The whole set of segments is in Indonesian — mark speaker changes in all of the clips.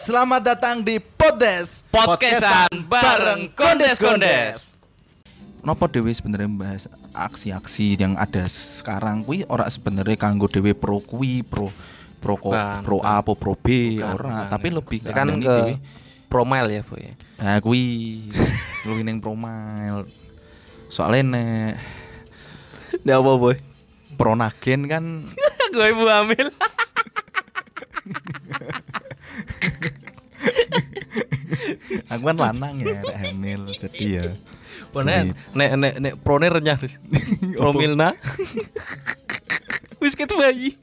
Speaker 1: Selamat datang di Podes
Speaker 2: Podcastan bareng Kondes-Kondes.
Speaker 1: Nopo dewe sebenarnya bahas aksi-aksi yang ada sekarang? Kui ora sebenarnya kanggo dewe pro kui pro pro ko,
Speaker 2: Bukan,
Speaker 1: pro A apa pro B
Speaker 2: Bukan,
Speaker 1: ora.
Speaker 2: bukan.
Speaker 1: tapi lebih
Speaker 2: Ya kan ke
Speaker 1: dewe.
Speaker 2: promile ya boy
Speaker 1: nah kui luwih ning pro mile. Soalnya nek
Speaker 2: Nggak apa boy
Speaker 1: pronagen kan
Speaker 2: Gue ibu hamil
Speaker 1: aku kan lanang ya rek hamil jadi ya.
Speaker 2: Bener Nek nek nek prone renyah Promilna Wis ket bayi.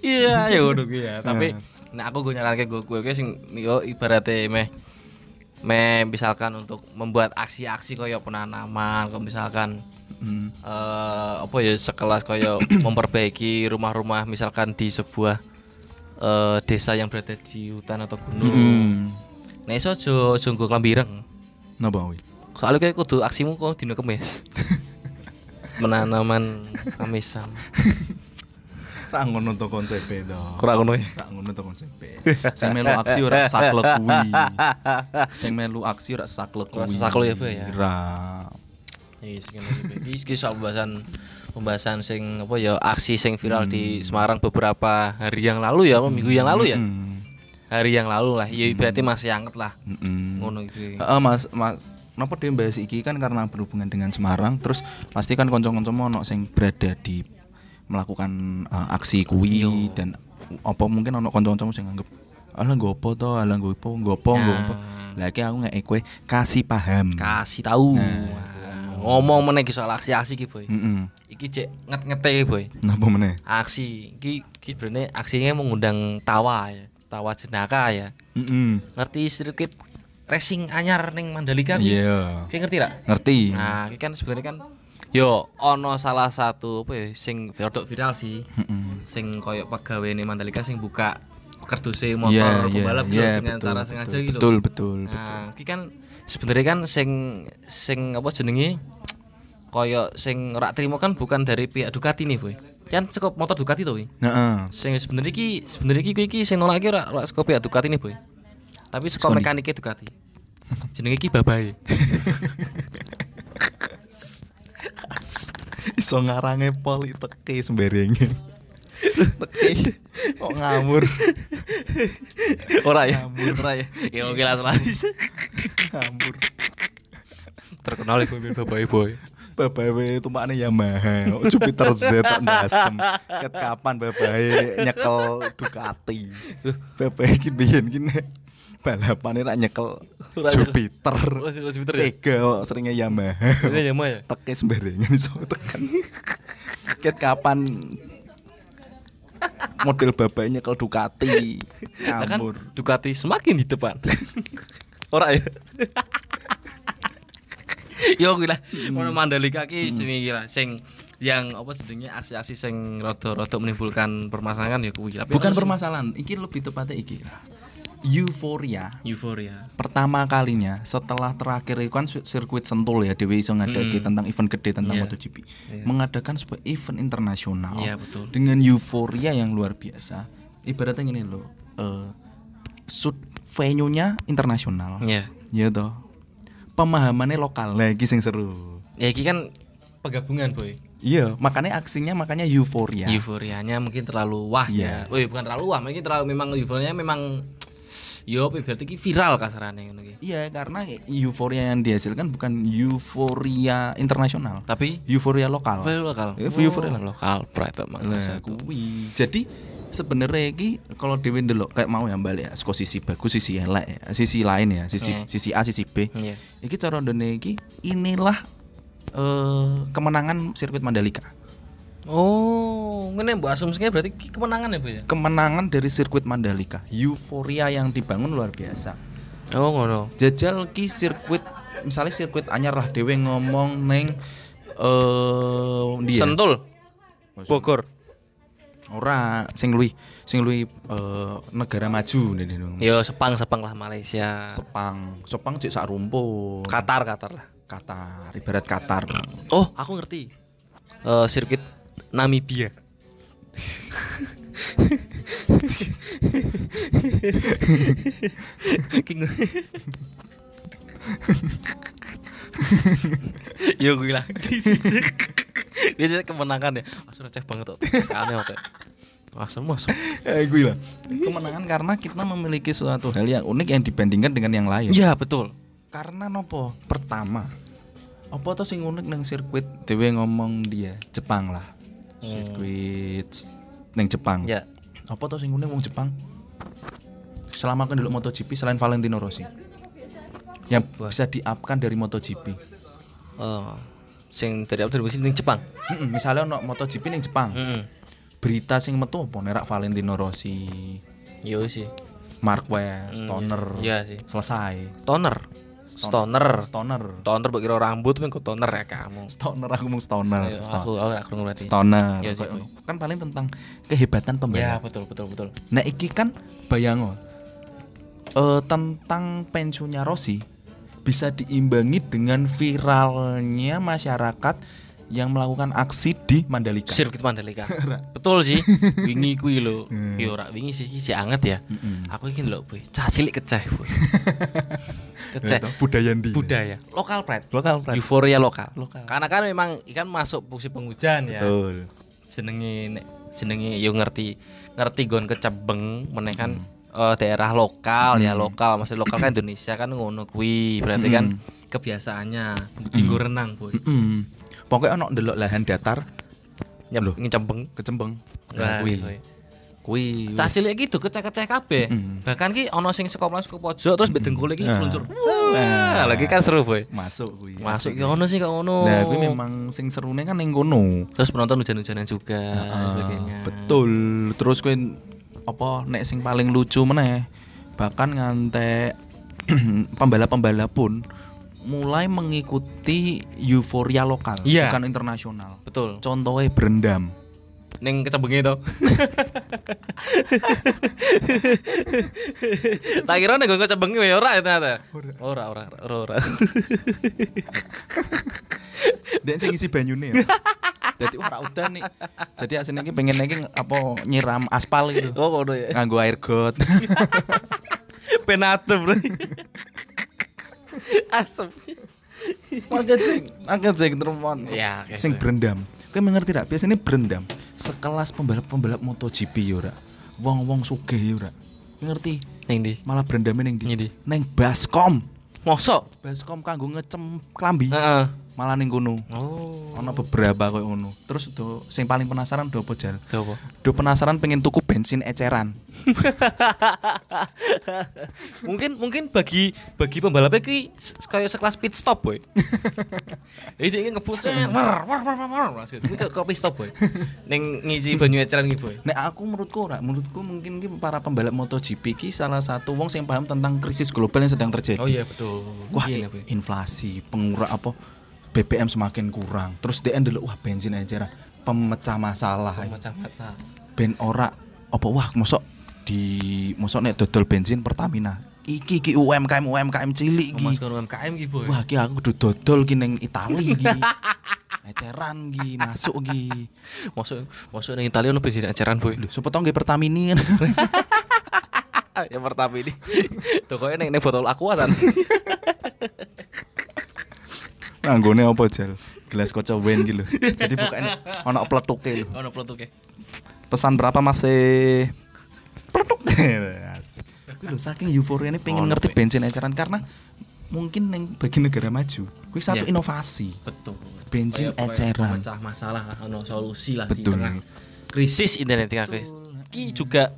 Speaker 2: Iya ya udah ya. Tapi Nah aku gue nyaranke gue gue sing yo ibaratnya meh meh misalkan untuk membuat aksi-aksi koyo penanaman kok misalkan
Speaker 1: Hmm.
Speaker 2: eh apa ya sekelas koyo memperbaiki rumah-rumah misalkan di sebuah eh desa yang berada di hutan atau gunung.
Speaker 1: Hmm.
Speaker 2: Nek iso aja aja nggo klambi ireng.
Speaker 1: Napa kuwi?
Speaker 2: Soalnya kayak kudu aksimu kok dino kemis. Menanaman kamisan.
Speaker 1: Ra ngono to konsepe to.
Speaker 2: Kurang ngono ya.
Speaker 1: Ra ngono to konsepe. Sing melu aksi ora saklek kuwi. Sing melu aksi ora saklek
Speaker 2: Ora
Speaker 1: kuwi.
Speaker 2: saklek ya, Pak, ya?
Speaker 1: Ra.
Speaker 2: Ngene iki. Soal pembahasan pembahasan sing apa ya aksi sing viral di Semarang beberapa hari yang lalu ya, apa minggu yang lalu ya.
Speaker 1: Hmm.
Speaker 2: Hari yang lalu lah. Ya berarti masih anget lah.
Speaker 1: Mm-mm.
Speaker 2: Ngono iki.
Speaker 1: Heeh, Mas, Mas Kenapa dia bahas iki kan karena berhubungan dengan Semarang terus pasti kan konco-konco ono sing berada di melakukan uh, aksi kuwi
Speaker 2: Yo.
Speaker 1: dan apa mungkin ono konco-konco sing nganggep alah nggo apa to alah nggo apa nggo apa nggo apa
Speaker 2: Nah.
Speaker 1: lah iki aku ngek kowe kasih paham
Speaker 2: Kasih tahu.
Speaker 1: Nah.
Speaker 2: Ngomong meneh soal aksi-aksi iki, Boy.
Speaker 1: Heeh.
Speaker 2: Iki cek nget-ngete Boy.
Speaker 1: Napa meneh?
Speaker 2: Aksi iki iki sebenarnya aksinya mengundang tawa ya. Tawa jenaka ya.
Speaker 1: Heeh.
Speaker 2: Ngerti sirkuit racing anyar ning Mandalika kuwi?
Speaker 1: Iya.
Speaker 2: Ki ngerti gak?
Speaker 1: Ngerti.
Speaker 2: Nah, iki kan sebenarnya kan yo ono salah satu apa ya sing rodok viral sih.
Speaker 1: Heeh.
Speaker 2: Sing koyo pegawai ning Mandalika sing buka kerduse motor
Speaker 1: Iya, iya,
Speaker 2: pembalap gitu
Speaker 1: iya,
Speaker 2: dengan
Speaker 1: betul,
Speaker 2: cara
Speaker 1: betul,
Speaker 2: sengaja gitu.
Speaker 1: Betul, betul, betul.
Speaker 2: Nah, iki kan sebenarnya kan sing sing apa jenenge koyo sing ora trimo kan bukan dari pihak Ducati nih, Boy. Kan saka motor Ducati to, Boy.
Speaker 1: Heeh.
Speaker 2: Sing sebenarnya iki sebenarnya iki kuwi iki sing nolak iki ora ora saka pihak Ducati nih, Boy. Tapi
Speaker 1: ndi?
Speaker 2: mekanike Ducati. Jenenge iki babae.
Speaker 1: Iso ngarange poli teke sembarenge. teke kok ngamur.
Speaker 2: ora ya. Ora ya. Ya oke lah lah.
Speaker 1: ngamur.
Speaker 2: Terkenal iku babae, Boy.
Speaker 1: Babae tumpakane Yamaha, Jupiter Z tak ndasem. Ket kapan babae nyekel Ducati. Babae iki biyen ki nek balapane rak nyekel Jupiter.
Speaker 2: Oh, Jupiter ya?
Speaker 1: Vega kok seringnya Yamaha.
Speaker 2: Ini ya, ya.
Speaker 1: Teke sembarangan iso tekan. Ket kapan model babae nyekel Ducati.
Speaker 2: Lah kan
Speaker 1: Ngamur.
Speaker 2: Ducati semakin di depan. Ora ya. Yo kuwi lah. Ono Mandalika ki jenenge kira sing yang apa sebenarnya aksi-aksi sing rada-rada menimbulkan permasalahan ya kuwi. Tapi
Speaker 1: Bukan permasalahan, iki lebih tepatnya iki. Euforia
Speaker 2: euforia.
Speaker 1: pertama kalinya setelah terakhir itu kan sir- sirkuit Sentul ya Dewi iso ngadaki tentang event gede tentang
Speaker 2: Iya.
Speaker 1: MotoGP mengadakan sebuah event internasional
Speaker 2: Iya, betul.
Speaker 1: dengan euforia yang luar biasa ibaratnya gini loh eh sud venue-nya internasional
Speaker 2: Iya.
Speaker 1: ya toh pemahamannya lokal lagi sing seru
Speaker 2: Ya iki kan penggabungan, Boy.
Speaker 1: iya makanya aksinya makanya euforia
Speaker 2: Euforianya mungkin terlalu wah
Speaker 1: Iya.
Speaker 2: ya. Oh, bukan terlalu wah, mungkin terlalu memang euforianya memang yo berarti iki viral kasarane ngono iki.
Speaker 1: iya karena euforia yang dihasilkan bukan euforia internasional
Speaker 2: Tapi
Speaker 1: euforia lokal
Speaker 2: Euforia lokal.
Speaker 1: Euforia
Speaker 2: Oh, lokal pride
Speaker 1: kuwi. Jadi sebenarnya iki kalau dhewe ndelok kayak mau ya balik ya saka sisi bagus sisi elek ya sisi lain ya sisi
Speaker 2: Iya.
Speaker 1: sisi A sisi B
Speaker 2: Iya.
Speaker 1: iki cara ndone iki inilah eh kemenangan sirkuit Mandalika
Speaker 2: Oh, ngene mbok asumsinya berarti kemenangan ya, Bu ya?
Speaker 1: kemenangan dari sirkuit Mandalika euforia yang dibangun luar biasa
Speaker 2: Oh, ngono.
Speaker 1: jajal ki sirkuit misalnya sirkuit anyar lah dhewe ngomong neng eh dia
Speaker 2: Sentul. Bogor.
Speaker 1: Ora sing luwih sing luwih eh, negara maju nih
Speaker 2: Yo Sepang, Sepang lah Malaysia.
Speaker 1: Sepang, Sepang cek sak rumput.
Speaker 2: Qatar, Qatar lah.
Speaker 1: Qatar, ibarat Qatar.
Speaker 2: Oh, aku ngerti. Eh sirkuit Namibia. King. Yo gue lah. Dia kemenangan ya. Mas receh banget kok. Aneh kok. Masuk masuk.
Speaker 1: Eh gue lah. Kemenangan karena kita memiliki suatu hal yang unik yang dibandingkan dengan yang lain.
Speaker 2: Iya betul.
Speaker 1: Karena nopo? Pertama, apa tuh sing unik nang sirkuit dewe ngomong dia Jepang lah. Sirkuit nang Jepang.
Speaker 2: Ya.
Speaker 1: Apa tuh sing unik wong Jepang? Selama aku dulu MotoGP selain Valentino Rossi. Yang bisa diapkan dari MotoGP.
Speaker 2: Oh. Sing dari dari sini Jepang.
Speaker 1: Misalnya ono MotoGP ning Jepang.
Speaker 2: Heeh.
Speaker 1: Berita sing metu apa nerak Valentino Rossi,
Speaker 2: Yo sih.
Speaker 1: Marquez, Stoner.
Speaker 2: Iya sih.
Speaker 1: Selesai.
Speaker 2: Toner. Stoner.
Speaker 1: Stoner.
Speaker 2: Toner kira rambut men kok toner ya kamu.
Speaker 1: Stoner aku mau stoner.
Speaker 2: Ayo,
Speaker 1: Sto-
Speaker 2: aku aku aku ngerti.
Speaker 1: Stoner.
Speaker 2: Iya.
Speaker 1: Kan paling tentang kehebatan
Speaker 2: Ya
Speaker 1: pembalap.
Speaker 2: betul betul betul.
Speaker 1: Nah iki kan bayango eh tentang pensiunnya Rossi bisa diimbangi dengan viralnya masyarakat yang melakukan aksi di Mandalika.
Speaker 2: Sirkuit Mandalika. betul sih. Wingi kuwi lho. Yo ora wingi sih si anget ya.
Speaker 1: Mm-mm.
Speaker 2: Aku iki lho, Boy. Cah cilik keceh, Boy. keceh.
Speaker 1: Budaya ndi?
Speaker 2: Budaya. Lokal pride.
Speaker 1: Lokal, Prat.
Speaker 2: Euforia lokal.
Speaker 1: Lokal.
Speaker 2: Karena kan memang ikan masuk musim penghujan ya.
Speaker 1: Betul.
Speaker 2: Jenenge nek jenenge yo ngerti ngerti gon kecebeng meneh kan eh, daerah lokal ya lokal maksud lokal kan Indonesia kan ngono kuwi berarti kan kebiasaannya tinggo renang boy
Speaker 1: Mm. Pokoknya ono ndelok lahan datar
Speaker 2: nyep ngecebeng
Speaker 1: kecembeng.
Speaker 2: Nah,
Speaker 1: Nah, kuwi.
Speaker 2: kuwi.
Speaker 1: Kuwi.
Speaker 2: Cah cilik gitu kecek-kecek kabeh.
Speaker 1: Mm.
Speaker 2: Bahkan ki ono sing saka mlas ke pojok terus mbek dengkul iki
Speaker 1: Ah.
Speaker 2: seluncur.
Speaker 1: Ah.
Speaker 2: Wah, lagi kan seru boy.
Speaker 1: masuk kuwi.
Speaker 2: Masuk ya ono sih kok ono.
Speaker 1: Nah, kuwi memang sing serune kan ning kono.
Speaker 2: Terus penonton hujan-hujanan juga sebagainya.
Speaker 1: betul. Terus kowe apa nek sing paling lucu meneh bahkan ngantek pembalap-pembalap pun mulai mengikuti euforia lokal
Speaker 2: Iya.
Speaker 1: bukan internasional.
Speaker 2: Betul.
Speaker 1: Contohnya berendam.
Speaker 2: Ning kecebenge to. tak kira nek gue kecebenge ya ora ya ternyata. Ora ora ora ora.
Speaker 1: Dan sing isi banyune ya. Jadi ora udan nih. Jadi aslinya iki pengen iki apa nyiram aspal gitu.
Speaker 2: Oh ngono ya.
Speaker 1: Nganggo air got.
Speaker 2: Penate, Bro. Asem.
Speaker 1: Maket sing, maket sing termon.
Speaker 2: Ya, oke,
Speaker 1: Sing
Speaker 2: oke.
Speaker 1: berendam. Kowe mengerti tak? Biasanya berendam sekelas pembalap-pembalap MotoGP ya ora. Wong-wong sugih ya ora. Kowe ngerti?
Speaker 2: Ning ndi?
Speaker 1: Malah berendamnya ning
Speaker 2: Ning ndi?
Speaker 1: ndi? Neng Baskom.
Speaker 2: Mosok?
Speaker 1: Baskom kanggo ngecem klambi.
Speaker 2: Heeh.
Speaker 1: Malah ning kono.
Speaker 2: Oh.
Speaker 1: Ono beberapa koyo ngono. Terus do sing paling penasaran do apa jal?
Speaker 2: Coba.
Speaker 1: Do penasaran pengen tuku bensin eceran.
Speaker 2: mungkin mungkin bagi bagi pembalapnya ki kayak sekelas pit stop boy. Jadi dia ngebusnya war war war war war langsung. Ini kayak pit stop boy. Neng ngisi banyu eceran gitu boy.
Speaker 1: Nek aku menurutku ora, menurutku mungkin ki para pembalap MotoGP ki salah satu wong sing paham tentang krisis global yang sedang terjadi.
Speaker 2: Oh iya betul.
Speaker 1: Wah,
Speaker 2: Iya,
Speaker 1: inflasi, pengurang apa BBM semakin kurang. Terus dia ndelok wah bensin aja pemecah masalah.
Speaker 2: macam mata.
Speaker 1: Ben ora apa wah mosok di mosok nek dodol bensin Pertamina. Iki ki UMKM UMKM cilik iki.
Speaker 2: UMKM gitu boy.
Speaker 1: Wah, ki aku kudu dodol ki ning Itali iki. Eceran ki masuk ki.
Speaker 2: Masuk masuk neng Italia ono bensin eceran boy.
Speaker 1: Lho, sepotong nggih Pertamini kan.
Speaker 2: Yang pertama ini. Tokonya neng neng botol aqua kan.
Speaker 1: Nanggone apa jal? Gelas kaca wen gitu. Jadi bukan ono pletuke lho.
Speaker 2: Ono peletuke.
Speaker 1: Pesan berapa Mas? eh? Pletuk. Kuwi lho saking euforia ini pengen ngerti bensin eceran karena mungkin neng bagi negara maju. Kuwi satu
Speaker 2: Ya.
Speaker 1: inovasi.
Speaker 2: Betul.
Speaker 1: Bensin
Speaker 2: kayak
Speaker 1: eceran.
Speaker 2: Pecah masalah ono solusi lah
Speaker 1: Betul.
Speaker 2: di tengah krisis internet tengah krisis. Ki juga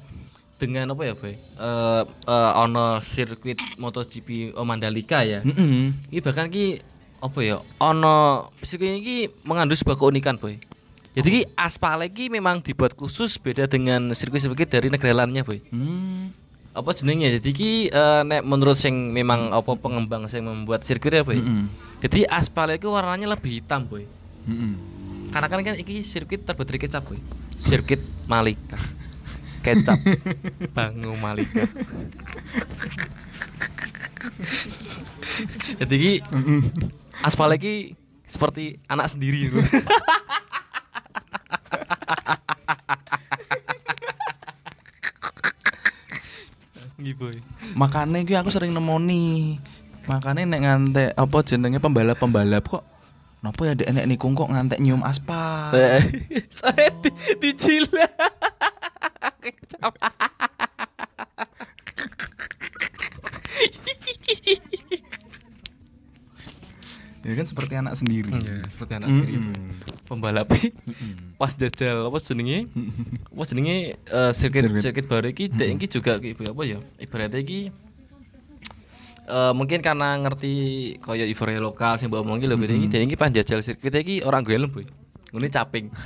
Speaker 2: dengan apa ya, Boy? Eh eh, ono sirkuit MotoGP Mandalika ya.
Speaker 1: Heeh.
Speaker 2: Ini bahkan ki apa ya? Ono sirkuit ini mengandung sebuah keunikan, Boy. Jadi ki aspal ki memang dibuat khusus beda dengan sirkuit-sirkuit dari negara lainnya, Boy.
Speaker 1: Hmm.
Speaker 2: Apa jenengnya? Jadi ki eh, nek menurut sing memang apa pengembang sing membuat sirkuitnya, Boy.
Speaker 1: Heeh.
Speaker 2: Jadi aspal itu warnanya lebih hitam, Boy.
Speaker 1: Heeh.
Speaker 2: Karena kan kan iki sirkuit terbuat dari kecap, Boy. Sirkuit Malika. Kecap. Bangu Malika. Jadi iki aspal iki seperti anak sendiri. Nggih, Boy.
Speaker 1: Makane kuwi aku sering nemoni. Makane nek ngantek apa jenenge pembalap-pembalap kok Napa ya dek nek niku kok ngantek nyium aspal.
Speaker 2: Saya di,
Speaker 1: ya kan seperti anak sendiri.
Speaker 2: Ya, seperti anak sendiri.
Speaker 1: Mm-mm.
Speaker 2: Pembalap pas jajal apa jenenge? Apa jenenge eh, sirkuit
Speaker 1: Sirkuit.
Speaker 2: sirkuit baru iki dek iki juga apa ya? Ibaratnya iki eh mungkin karena ngerti kaya euforia lokal sing mbok omongi lho mm iki dek iki pas jajal sirkuit iki orang gue helm, Boy. Ngene caping.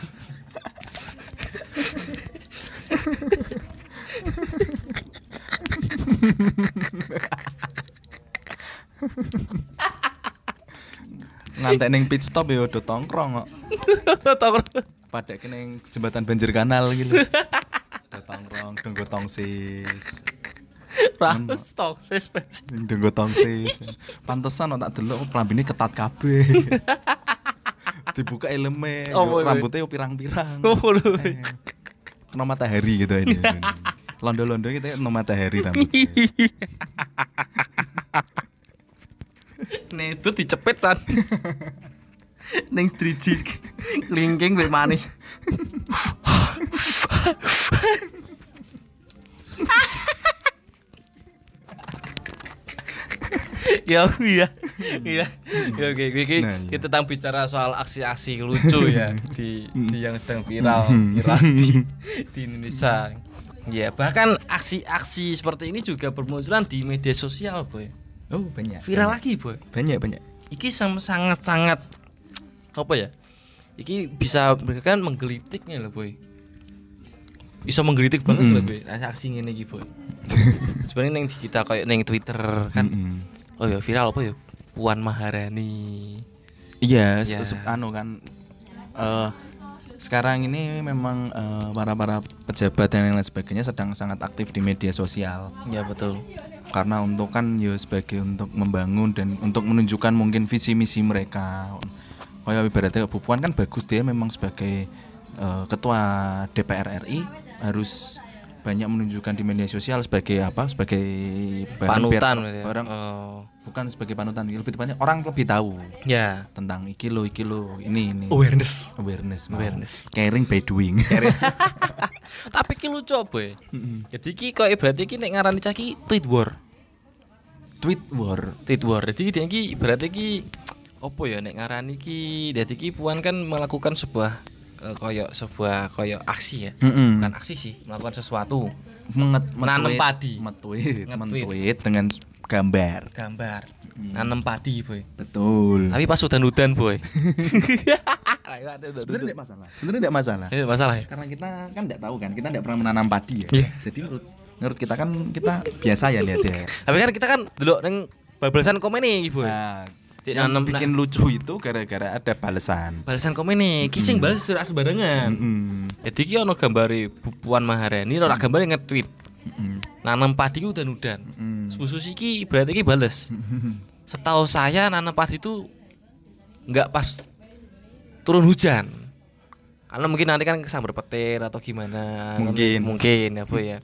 Speaker 1: Ngantek ning pit stop ya udah tongkrong kok.
Speaker 2: Tongkrong.
Speaker 1: Padake ning jembatan banjir kanal gitu. Udah tongkrong denggo tongsis.
Speaker 2: Ratus toksis pes.
Speaker 1: Denggo tongsis. Pantesan kok tak delok klambine ketat kabeh. Dibuka helme,
Speaker 2: Oh,
Speaker 1: rambutnya pirang-pirang.
Speaker 2: Oh.
Speaker 1: Eh, Kena matahari gitu ini. Londo-londo gitu ya, kena matahari rambutnya.
Speaker 2: Nih itu dicepet san. Neng driji kelingking mbek manis. ya iya iya ya oke oke oke.
Speaker 1: Nah, iya.
Speaker 2: kita tentang bicara soal aksi-aksi lucu ya di, di yang sedang viral viral di, di Indonesia ya bahkan aksi-aksi seperti ini juga bermunculan di media sosial boy
Speaker 1: Oh, banyak.
Speaker 2: viral lagi boy
Speaker 1: Banyak, banyak.
Speaker 2: iki sangat sangat apa ya iki bisa kan menggelitiknya loh boy bisa menggelitik banget
Speaker 1: Mm-mm.
Speaker 2: loh boy aksi ngene iki boy sebenarnya neng digital kayak neng twitter kan
Speaker 1: Mm-mm.
Speaker 2: oh ya viral apa ya Puan Maharani
Speaker 1: Iya,
Speaker 2: Ya.
Speaker 1: se- se- anu kan eh sekarang ini memang eh, para-para pejabat dan lain sebagainya sedang sangat aktif di media sosial
Speaker 2: ya betul
Speaker 1: karena untuk kan ya sebagai untuk membangun dan untuk menunjukkan mungkin visi misi mereka. Kayak ibaratnya Bu kan bagus dia memang sebagai eh, ketua DPR RI harus banyak menunjukkan di media sosial sebagai apa? Sebagai barang biar
Speaker 2: panutan ya.
Speaker 1: orang
Speaker 2: oh.
Speaker 1: bukan sebagai panutan, lebih tepatnya orang lebih tahu
Speaker 2: ya
Speaker 1: tentang iki lo iki lo ini ini
Speaker 2: awareness
Speaker 1: awareness mau.
Speaker 2: Awareness.
Speaker 1: caring by doing
Speaker 2: tapi ki lucu boy jadi ki kok berarti ki nek ngarani cah ki tweet war
Speaker 1: tweet war
Speaker 2: tweet war jadi ki berarti ki opo ya nek ngarani ki jadi ki puan kan melakukan sebuah eh, koyok sebuah koyok aksi ya?
Speaker 1: Mm-mm.
Speaker 2: bukan aksi sih melakukan sesuatu.
Speaker 1: Menget, metweet-
Speaker 2: padi. Nge-tweet.
Speaker 1: mentweet dengan gambar.
Speaker 2: Gambar. Nanem padi boy.
Speaker 1: Betul.
Speaker 2: Tapi pas udan udan boy.
Speaker 1: Sebenarnya tidak masalah. Sebenarnya tidak masalah.
Speaker 2: Ini masalah ya?
Speaker 1: Karena kita kan tidak tahu kan kita tidak pernah menanam padi ya.
Speaker 2: Iya.
Speaker 1: jadi menurut menurut kita kan kita biasa ya lihat ya.
Speaker 2: Tapi kan kita kan dulu neng balasan komen nih boy.
Speaker 1: Nah, yang
Speaker 2: nanem-
Speaker 1: bikin lucu itu gara-gara ada balasan
Speaker 2: balasan komen nih kising balas surat sembarangan
Speaker 1: Mm-mm.
Speaker 2: jadi ki ono gambari Bu Puan Maharani ono gambari nge-tweet.
Speaker 1: Mm-mm.
Speaker 2: nanam padi ku udan udan.
Speaker 1: Mm.
Speaker 2: Susu iki berarti ki bales. Setahu saya nanam padi itu nggak pas turun hujan. Karena mungkin nanti kan kesambar petir atau gimana.
Speaker 1: Mungkin.
Speaker 2: mungkin apa ya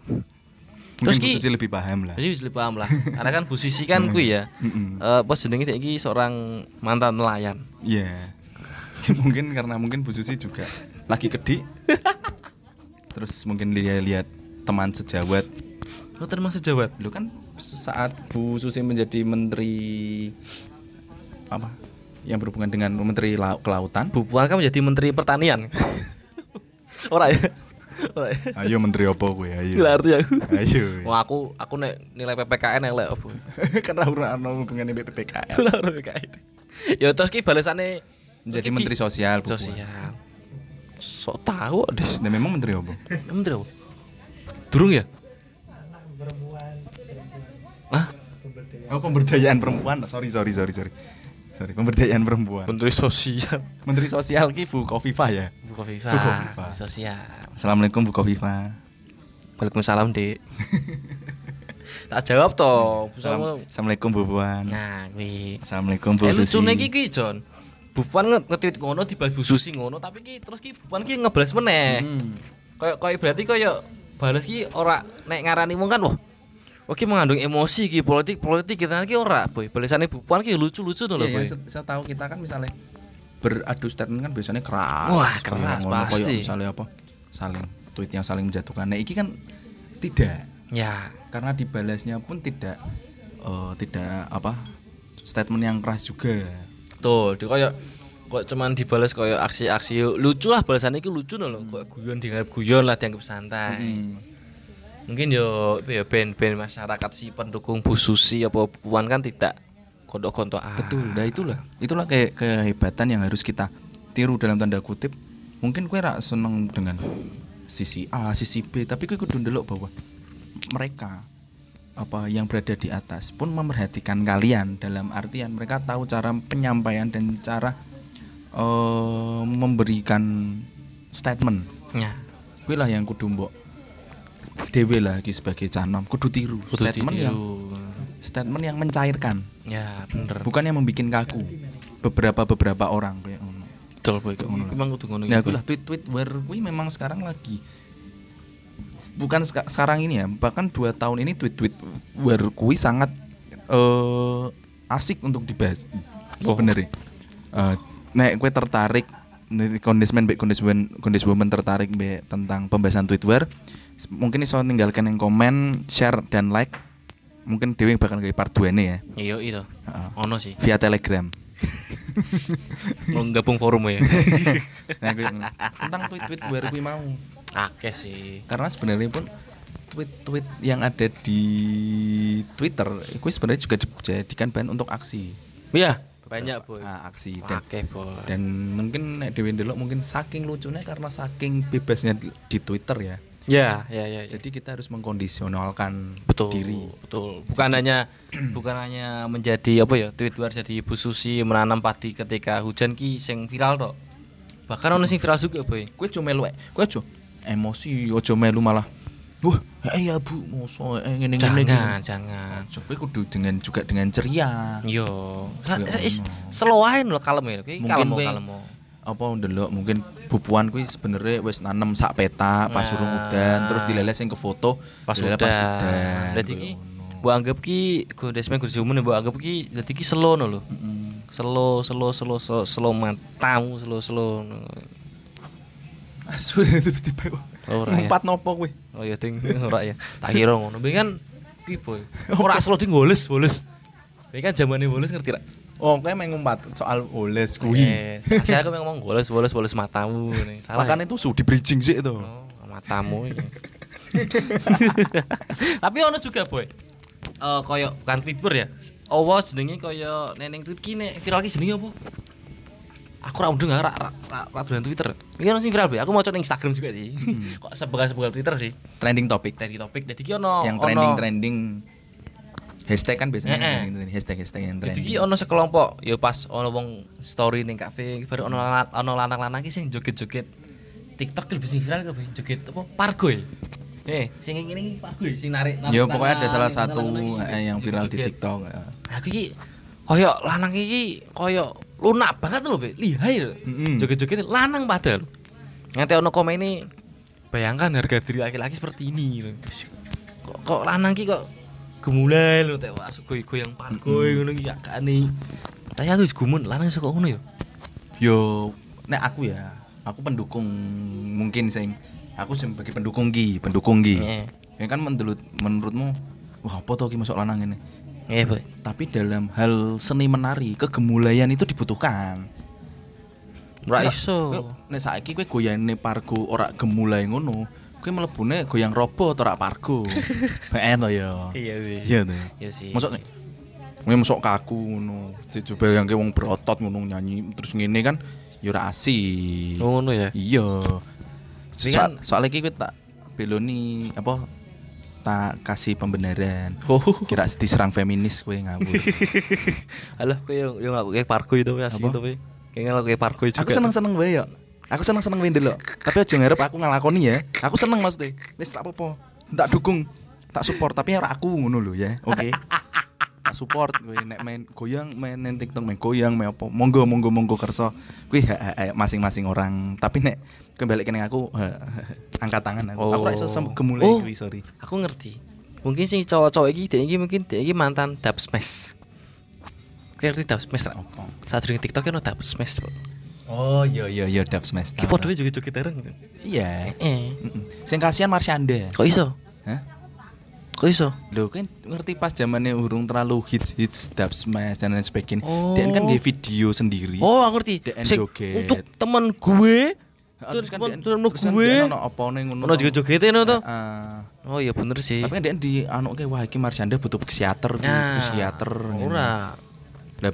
Speaker 1: Mungkin
Speaker 2: Terus ki-
Speaker 1: Bu Susi lebih paham lah
Speaker 2: jadi bisa lebih paham lah karena kan Bu Sisi kan ku ya eh pas jenenge iki seorang mantan nelayan
Speaker 1: Iya. mungkin karena mungkin Bu Susi juga lagi kedik. Terus mungkin dia lihat teman sejawat.
Speaker 2: lo termasuk sejawat
Speaker 1: Lu kan saat Bu Susi menjadi menteri apa? Yang berhubungan dengan menteri lau- kelautan.
Speaker 2: Bu Puan kan menjadi menteri pertanian ora ya ora ya
Speaker 1: Ayo menteri apa gue? Ayo.
Speaker 2: Gila arti aku
Speaker 1: Ayo.
Speaker 2: Wah aku aku nek nilai PPKN elek apa
Speaker 1: Karena ora ono hubungannya BPPKN.
Speaker 2: Ora ora PPKN ya terus ki balesane
Speaker 1: Menjadi
Speaker 2: ki-
Speaker 1: menteri sosial
Speaker 2: sosial sok tahu des
Speaker 1: Dan memang menteri apa?
Speaker 2: menteri apa durung ya Hah?
Speaker 1: Oh, pemberdayaan perempuan. Sorry, sorry, sorry, sorry. Sorry, pemberdayaan perempuan.
Speaker 2: menteri sosial
Speaker 1: Menteri sosial ki Bu Kofifa ya.
Speaker 2: Bu Kofifa
Speaker 1: Bu Kofifa.
Speaker 2: sosial
Speaker 1: Assalamualaikum Bu Kofifa.
Speaker 2: Waalaikumsalam dek tak jawab toh
Speaker 1: Assalam- Assalamualaikum Bu Puan.
Speaker 2: nah kuwi
Speaker 1: Assalamualaikum Bu
Speaker 2: Eh
Speaker 1: Susi.
Speaker 2: lucune iki ki Jon Bu Puan nge- nge-tweet ngono dibalas Bu Susi ngono tapi ki terus ki Bu Puan ki ngebalas meneh
Speaker 1: Hmm.
Speaker 2: kayak kayak berarti kayak balas ki ora nek ngarani wong kan wah Oke mengandung emosi ki politik politik kita ki ora boy. Balasannya Bu Puan ki lucu-lucu tuh loh
Speaker 1: Iya,
Speaker 2: boy.
Speaker 1: yang se- setahu kita kan misalnya beradu statement kan biasanya keras.
Speaker 2: Wah, keras,
Speaker 1: ngono,
Speaker 2: pasti.
Speaker 1: kayak misalnya apa? Saling tweet yang saling menjatuhkan. Nah, iki kan tidak
Speaker 2: Ya,
Speaker 1: karena dibalasnya pun tidak eh, tidak apa? statement yang keras juga.
Speaker 2: tuh dia kayak kok cuman dibalas kayak aksi-aksi lucu lah balasannya ki lucu loh. Kok guyon dianggap guyon lah dianggap santai.
Speaker 1: Hmm.
Speaker 2: Mungkin yo ya band-band masyarakat si pendukung Bu Susi apa Puan kan tidak kontok-kontokan.
Speaker 1: Betul. Nah, itulah. Itulah kayak kehebatan yang harus kita tiru dalam tanda kutip. Mungkin kue rak seneng dengan sisi A, sisi B, tapi kue kudu ndelok bahwa mereka apa yang berada di atas pun memerhatikan kalian dalam artian mereka tahu cara penyampaian dan cara eh, memberikan statement.
Speaker 2: Ya.
Speaker 1: Kue lah yang kudu mbok dewe lagi sebagai canom kudu tiru
Speaker 2: Kudu
Speaker 1: statement yang
Speaker 2: ditiru.
Speaker 1: statement yang mencairkan
Speaker 2: Ya, bener.
Speaker 1: bukan yang membuat kaku beberapa beberapa orang kayak ngono
Speaker 2: Betul boy. Emang kudu ngono.
Speaker 1: ya aku
Speaker 2: Boy.
Speaker 1: lah tweet tweet war kui memang sekarang lagi bukan seka- sekarang ini ya bahkan dua tahun ini tweet tweet war kui sangat eh asik untuk dibahas
Speaker 2: Oh.
Speaker 1: sebenarnya Eh, nek kue tertarik kondismen baik kondismen kondismen tertarik be tentang pembahasan s- mungkin iso tinggalkan yang komen share dan like mungkin Dewi bakal kayak part 2 nih ya
Speaker 2: Iya itu.
Speaker 1: Heeh.
Speaker 2: Ono sih.
Speaker 1: via telegram
Speaker 2: Mau gabung forum ya.
Speaker 1: nah, gue- tentang tweet-tweet baru gue mau
Speaker 2: Akeh sih.
Speaker 1: karena sebenarnya pun tweet-tweet yang ada di Twitter gue sebenarnya juga dijadikan bahan untuk aksi
Speaker 2: Iya, banyak boy.
Speaker 1: Ah, aksi dan
Speaker 2: Akeh boy.
Speaker 1: dan mungkin nek Dewi ndelok mungkin saking lucunya karena saking bebasnya di, di Twitter ya
Speaker 2: Ya, ya, ya. ya.
Speaker 1: jadi kita harus mengkondisionalkan
Speaker 2: betul
Speaker 1: diri.
Speaker 2: betul. Bukan hanya bukan hanya menjadi apa ya tweet luar jadi ibu susi menanam padi ketika hujan ki sing viral tok. Bahkan ono sing viral juga boy.
Speaker 1: Gue cuma melu gue cuma emosi ojo melu malah. Wah eh ya bu moso eh ngene ngene
Speaker 2: jangan jangan.
Speaker 1: Coba kudu dengan juga dengan ceria.
Speaker 2: Yo. Slow aja lho kalem ya kalem kalem
Speaker 1: apa ndelok mungkin bubuan kuwi sebenarnya wis nanem sak peta pas
Speaker 2: Nah.
Speaker 1: urung udan terus dilele sing ke foto
Speaker 2: pas udah
Speaker 1: pas udan
Speaker 2: berarti ki mbok anggap ki gondesmen gondes umum mbok anggap ki dadi ki slow no lho slow slow slow slow slow matamu slow slow
Speaker 1: asu tiba-tiba
Speaker 2: Ora ya.
Speaker 1: empat nopo kuwi
Speaker 2: Oh iya ting ora ya. Tak kira ngono. Tapi kan ki boy. Ora selo ding goles, boles. Ini kan zamane boles ngerti ra?
Speaker 1: Oh kayak main ngumpat soal oles kuwi
Speaker 2: Eh, saya aku ngomong goles, boles, boles matamu nih. Salah. ya?
Speaker 1: itu su di bridging sih itu
Speaker 2: Oh, matamu ini. Tapi ono juga boy. Eh koyo bukan Twitter ya. Apa jenenge koyo neneng tweet ki nek viral ki jenenge apa? Aku ra mudeng ra ra ra, ra dolan Twitter. Iki ono sing viral boy. Aku mau coba Instagram juga sih. Kok sebelah-sebelah Twitter sih.
Speaker 1: trending topik
Speaker 2: Dari topik. Jadi ki ono
Speaker 1: yang
Speaker 2: ono-
Speaker 1: trending trending hashtag kan biasanya
Speaker 2: Eh, eh.
Speaker 1: trending, hashtag hashtag yang
Speaker 2: Jadi
Speaker 1: trending
Speaker 2: ki ono sekelompok ya pas ono wong story ning kafe baru ono ono lanang-lanang ki sing joget-joget TikTok lebih sing viral ki joget apa pargo ya. Eh, sing ngene iki pargo ya, sing narik
Speaker 1: ya pokoknya ada salah satu eh, yang viral di. TikTok ya.
Speaker 2: Aku iki koyo lanang iki koyo lunak banget lho, Be. Lihai lho. Joget-joget lanang padahal. Nanti ono komen ini bayangkan harga diri laki-laki seperti ini. Kok kok lanang ki kok gemulai lho teh goy goyang pargo ngono ki gak nih. Tapi aku wis gumun lanang kok ngono ya.
Speaker 1: Yo, nek aku ya, aku pendukung mungkin sing aku sebagai pendukung ki, pendukung ki.
Speaker 2: Iya.
Speaker 1: Ya kan menurut menurutmu wah apa to ki masuk lanang ini?
Speaker 2: Iya, Boy.
Speaker 1: Tapi dalam hal seni menari, kegemulayan itu dibutuhkan.
Speaker 2: Ora iso.
Speaker 1: Nek saiki kowe goyane pargo ora gemulai ngono, kowe mlebune goyang robot ora pargo. Ben to ya.
Speaker 2: Iya sih.
Speaker 1: Iya to.
Speaker 2: Iya sih.
Speaker 1: Nih. Kowe mosok kaku ngono. Coba yang wong berotot ngono nyanyi terus ngene kan ya ora asik.
Speaker 2: ngono ya.
Speaker 1: Iya. So,
Speaker 2: kan-
Speaker 1: soalnya iki kowe tak beloni apa tak kasih pembenaran.
Speaker 2: Oh.
Speaker 1: Kira diserang feminis kowe ngawur.
Speaker 2: Alah, kowe yang yang aku kayak pargo itu asli
Speaker 1: Apa?
Speaker 2: itu, Boy. Kayaknya aku kayak pargo juga.
Speaker 1: aku seneng-seneng wae ya. Aku seneng-seneng wae ndelok. Tapi aja ngarep aku ngelakoni ya. Aku seneng maksudnya. Wis tak apa-apa. Tak dukung, tak support tapi ora aku ngono lho ya. Oke. tak support kowe nek main goyang main nang TikTok main goyang main apa monggo monggo monggo kerso kuwi hak- hak masing-masing orang tapi nek kembali ke aku angkat tangan aku aku iso
Speaker 2: Oh.
Speaker 1: sampe gemulai
Speaker 2: Oh.
Speaker 1: kuwi sorry
Speaker 2: Aku ngerti. Mungkin sih cowok-cowok iki dia iki mungkin iki mantan dub smash. Kayak ngerti dub smash ra? Saat dulu TikTok kan dub smash.
Speaker 1: Oh iya iya iya dub smash.
Speaker 2: Ki podo joget-joget bareng gitu.
Speaker 1: Iya.
Speaker 2: Eh,
Speaker 1: Mm-mm. Sing kasihan Marsyanda.
Speaker 2: kok iso?
Speaker 1: Hah?
Speaker 2: Kok iso?
Speaker 1: Lo kan ngerti pas zamannya urung terlalu hits hits dub smash dan lain sebagainya.
Speaker 2: Oh.
Speaker 1: Dia kan nge video sendiri.
Speaker 2: Oh, aku ngerti. Sing
Speaker 1: joget.
Speaker 2: Untuk temen gue terus
Speaker 1: kan dia- terus kan
Speaker 2: gue.
Speaker 1: dia ono apa nih ngono.
Speaker 2: Ono ono to.
Speaker 1: Ah.
Speaker 2: Oh iya bener sih.
Speaker 1: Tapi kan dia di anu kayak wah iki Marsyanda butuh psikiater gitu,
Speaker 2: Nah,
Speaker 1: psikiater.
Speaker 2: Ora.
Speaker 1: Lah,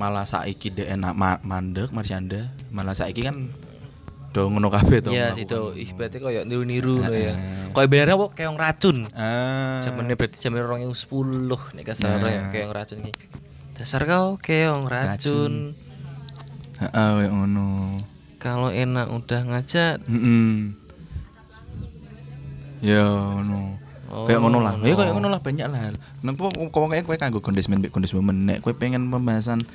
Speaker 1: malah saiki enak ma mandek Marsyanda. Malah saiki kan do ngono kabeh to.
Speaker 2: Iya itu ibaratnya kayak niru-niru lho ya.
Speaker 1: Heeh.
Speaker 2: Kayak bener kayak yang racun.
Speaker 1: Ah.
Speaker 2: Zamannya berarti yang sepuluh nih kasar
Speaker 1: Nah.
Speaker 2: ya kayak yang racun iki. Dasar kau yang racun.
Speaker 1: Heeh, kayak ngono.
Speaker 2: Kalau enak udah ngajak.
Speaker 1: Heeh. Ya ngono.
Speaker 2: Oh,
Speaker 1: kayak ngono lah. Ya kayak ngono lah banyak lah. Nek kok kok kayak kowe kanggo kondismen mbek kondismen menek kowe pengen pembahasan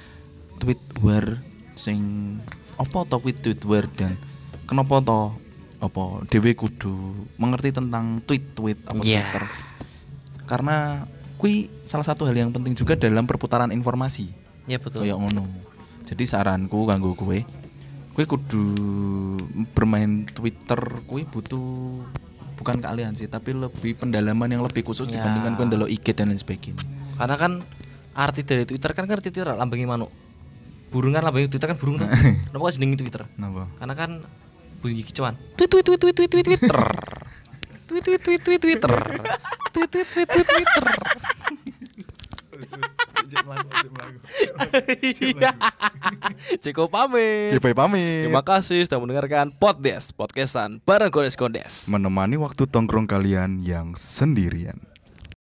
Speaker 1: tweet war sing apa to tweet tweet war dan kenapa to apa dhewe kudu mengerti tentang tweet-tweet apa
Speaker 2: Iya.
Speaker 1: Twitter. Karena kui salah satu hal yang penting juga dalam perputaran informasi.
Speaker 2: Ya betul.
Speaker 1: Kayak ngono. Jadi saranku kanggo kowe, kowe kudu bermain Twitter kowe butuh bukan keahlian sih, tapi lebih pendalaman yang lebih khusus
Speaker 2: Ya.
Speaker 1: dibandingkan kowe ndelok IG dan lain sebagainya.
Speaker 2: Karena kan arti dari Twitter kan ngerti Twitter lambangi manuk. Burung kan lambangi Twitter kan burung tuh. Kenapa kok jenengi Twitter?
Speaker 1: Napa?
Speaker 2: Karena kan bunyi kicauan. Tweet tweet tweet tweet tweet tweet Twitter. Tweet tweet tweet tweet Twitter. Tweet tweet tweet tweet Twitter. Cukup pamit.
Speaker 1: Kipai pamit.
Speaker 2: Terima kasih sudah mendengarkan podcast podcastan bareng Kondes Kondes.
Speaker 1: Menemani waktu tongkrong kalian yang sendirian.